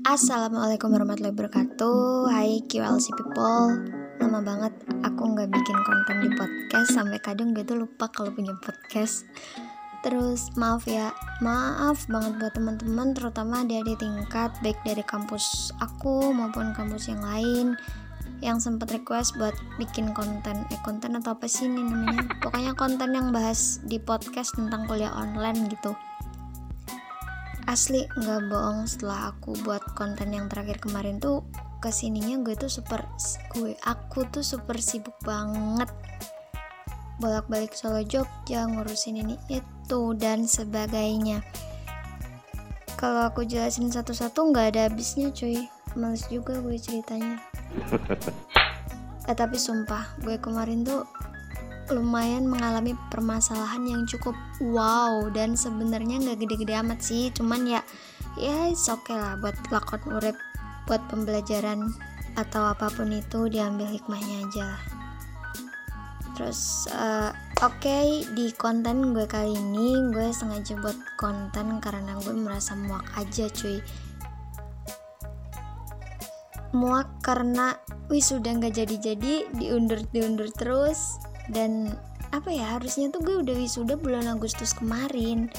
Assalamualaikum warahmatullahi wabarakatuh. Hai QLC people. Lama banget aku gak bikin konten di podcast Sampai kadang gue tuh lupa kalau punya podcast. Terus maaf ya Maaf banget buat teman-teman Terutama dari tingkat Baik dari kampus aku maupun kampus yang lain yang sempat request buat bikin konten. Eh konten atau apa sih ini namanya? Pokoknya konten yang bahas di podcast tentang kuliah online gitu asli nggak bohong. Setelah aku buat konten yang terakhir kemarin tuh ke sininya gue tuh super gue aku tuh super sibuk banget. Bolak-balik Solo Jogja ngurusin ini itu dan sebagainya. Kalau aku jelasin satu-satu nggak ada habisnya cuy. Males juga gue ceritanya. Eh tapi sumpah gue kemarin tuh lumayan mengalami permasalahan yang cukup wow dan sebenarnya nggak gede-gede amat sih. Cuman ya ya oke okay lah buat lakon urep buat pembelajaran atau apa pun itu diambil hikmahnya aja. Terus uh, oke okay, di konten gue kali ini gue sengaja buat konten karena gue merasa muak aja cuy. Muak karena wisuda nggak jadi-jadi diundur-diundur terus dan apa ya harusnya tuh gue udah wisuda bulan Agustus kemarin.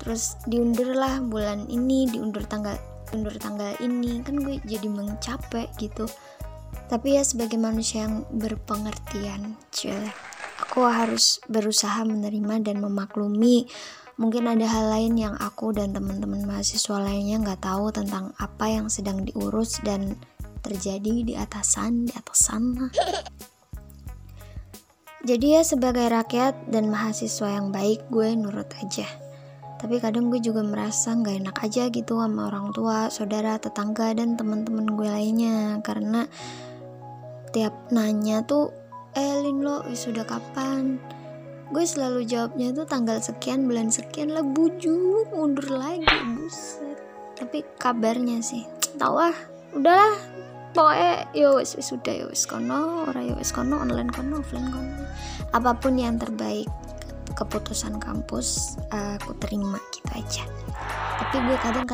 Terus diundur lah bulan ini diundur tanggal undur tanggal ini. Kan gue jadi mencapek gitu. Tapi ya sebagai manusia yang berpengertian cuy aku harus berusaha menerima dan memaklumi. Mungkin ada hal lain yang aku dan teman-teman mahasiswa lainnya nggak tahu tentang apa yang sedang diurus dan terjadi di atasan di atas sana jadi ya sebagai rakyat dan mahasiswa yang baik gue nurut aja tapi kadang gue juga merasa nggak enak aja gitu sama orang tua, saudara, tetangga dan teman-teman gue lainnya karena tiap nanya tuh, eh Lin lo sudah kapan? Gue selalu jawabnya tuh tanggal sekian, bulan sekian lah bujuk, mundur lagi, buset. Tapi kabarnya sih, tau ah, udahlah pokoknya yo wis sudah yo wis kono ora yo wis kono online kono offline kono. Apa pun yang terbaik keputusan kampus aku terima gitu aja. Tapi gue kadang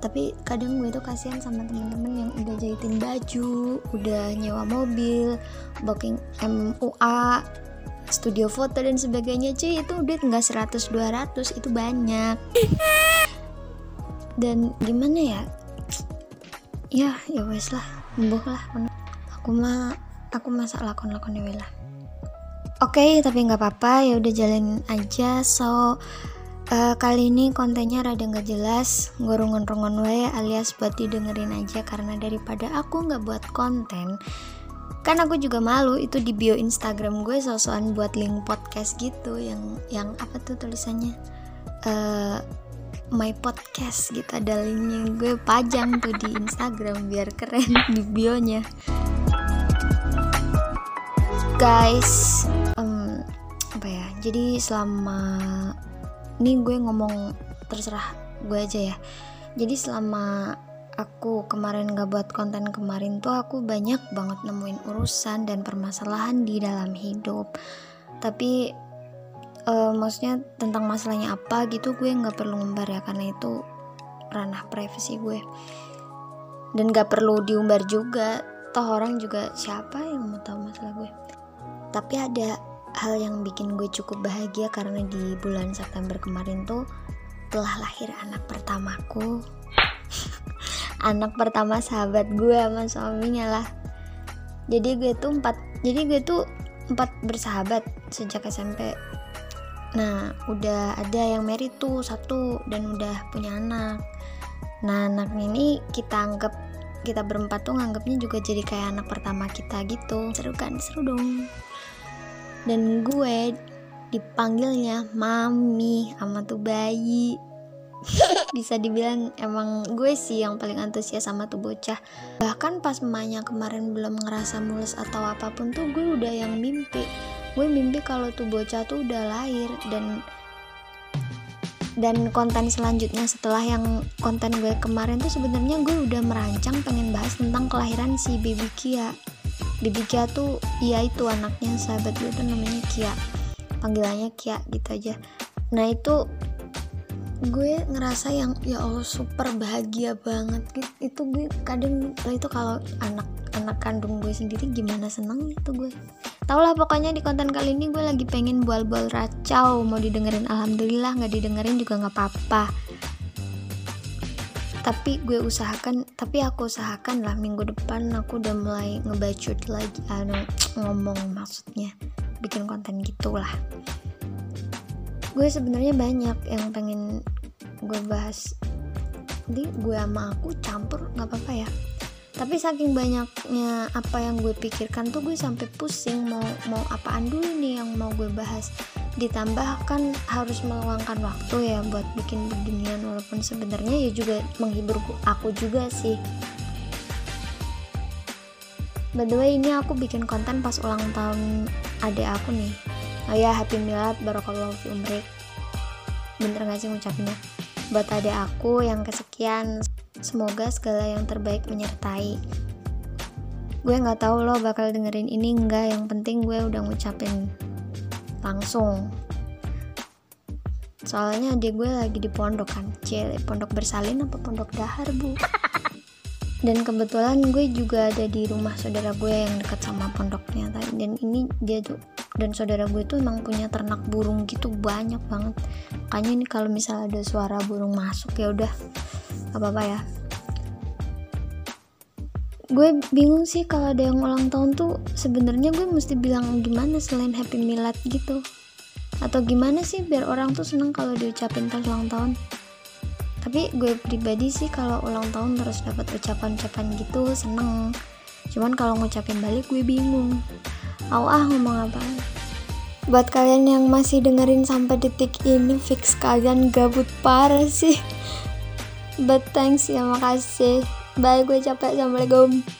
tapi kadang gue tuh kasihan sama temen-temen yang udah jahitin baju udah nyewa mobil booking MUA studio foto dan sebagainya. Cuy itu duit nggak 100 200 itu banyak. Dan gimana ya ya ya wes lah. Embuh lah aku mah aku masak lakon lakon ya lah. Oke okay, tapi nggak apa-apa. Ya udah jalanin aja. So uh, kali ini kontennya rada nggak jelas. Ngurung-ngurungan wae alias buat didengerin aja. Karena daripada aku nggak buat konten kan aku juga malu. Itu di bio Instagram gue sosokan buat link podcast gitu. Yang yang apa tuh tulisannya? Uh, my podcast gitu ada linknya. Gue pajang tuh di Instagram biar keren di bionya. Guys um, apa ya? Jadi selama ini gue ngomong terserah gue aja ya. Jadi selama aku kemarin gak buat konten kemarin tuh aku banyak banget nemuin urusan dan permasalahan di dalam hidup. Tapi uh, maksudnya tentang masalahnya apa gitu gue nggak perlu ngumbar ya karena itu ranah privasi gue. Dan gak perlu diumbar juga. Toh orang juga siapa yang mau tahu masalah gue? Tapi ada hal yang bikin gue cukup bahagia karena di bulan September kemarin tuh telah lahir anak pertamaku. Anak pertama sahabat gue sama suaminya lah. Jadi gue tuh empat jadi gue tuh empat bersahabat sejak SMP Nah, udah ada yang married tuh satu dan udah punya anak. Nah, anak ini kita anggap kita berempat tuh nganggapnya juga jadi kayak anak pertama kita gitu. Seru kan? Seru dong. Dan gue dipanggilnya mami sama tuh bayi. Bisa dibilang emang gue sih yang paling antusias sama tuh bocah. Bahkan pas emaknya kemarin belum ngerasa mulus atau apa pun tuh gue udah yang mimpi gue mimpi kalau tuh bocah tuh udah lahir dan dan konten selanjutnya setelah yang konten gue kemarin tuh sebenarnya gue udah merancang pengen bahas tentang kelahiran si baby Kia. Baby Kia tuh ya itu anaknya sahabat gue tuh namanya Kia. Panggilannya Kia gitu aja. Nah itu gue ngerasa yang ya Allah super bahagia banget. Gitu itu gue kadang itu kalau anak anak kandung gue sendiri gimana seneng itu gue tau lah pokoknya di konten kali ini gue lagi pengen bual-bual racau. Mau didengerin alhamdulillah. Nggak didengerin juga nggak apa-apa. Tapi gue usahakan tapi aku usahakan lah minggu depan aku udah mulai ngebacut lagi anu ngomong maksudnya. Bikin konten gitulah. Gue sebenarnya banyak yang pengen gue bahas. Jadi gue sama aku campur nggak apa-apa ya tapi saking banyaknya apa yang gue pikirkan tuh gue sampai pusing mau mau apaan dulu nih yang mau gue bahas. Ditambah kan harus meluangkan waktu ya buat bikin beginian walaupun sebenarnya ya juga menghibur aku juga sih. By the way ini aku bikin konten pas ulang tahun adik aku nih. Oh ya happy milad barokallahu fi umrik. Bener gak sih ngucapnya buat adik aku yang kesekian semoga segala yang terbaik menyertai. Gue nggak tahu lo bakal dengerin ini enggak yang penting gue udah ngucapin langsung. Soalnya adik gue lagi di pondok kan. Cile pondok bersalin apa pondok dahar bu? Dan kebetulan gue juga ada di rumah saudara gue yang dekat sama pondoknya. Dan ini dia tuh dan saudara gue tuh emang punya ternak burung gitu banyak banget. Makanya ini kalau misalnya ada suara burung masuk ya udah apa apa ya. Gue bingung sih kalau ada yang ulang tahun tuh sebenarnya gue mesti bilang gimana selain happy milad gitu? Atau gimana sih biar orang tuh seneng kalau diucapin pas ulang tahun? Tapi gue pribadi sih kalau ulang tahun terus dapat ucapan-ucapan gitu seneng. Cuman kalau ngucapin balik gue bingung. Aw ah ngomong apa? Buat kalian yang masih dengerin sampai detik ini fix kalian gabut parah sih but thanks ya makasih. Bye gue capek assalamualaikum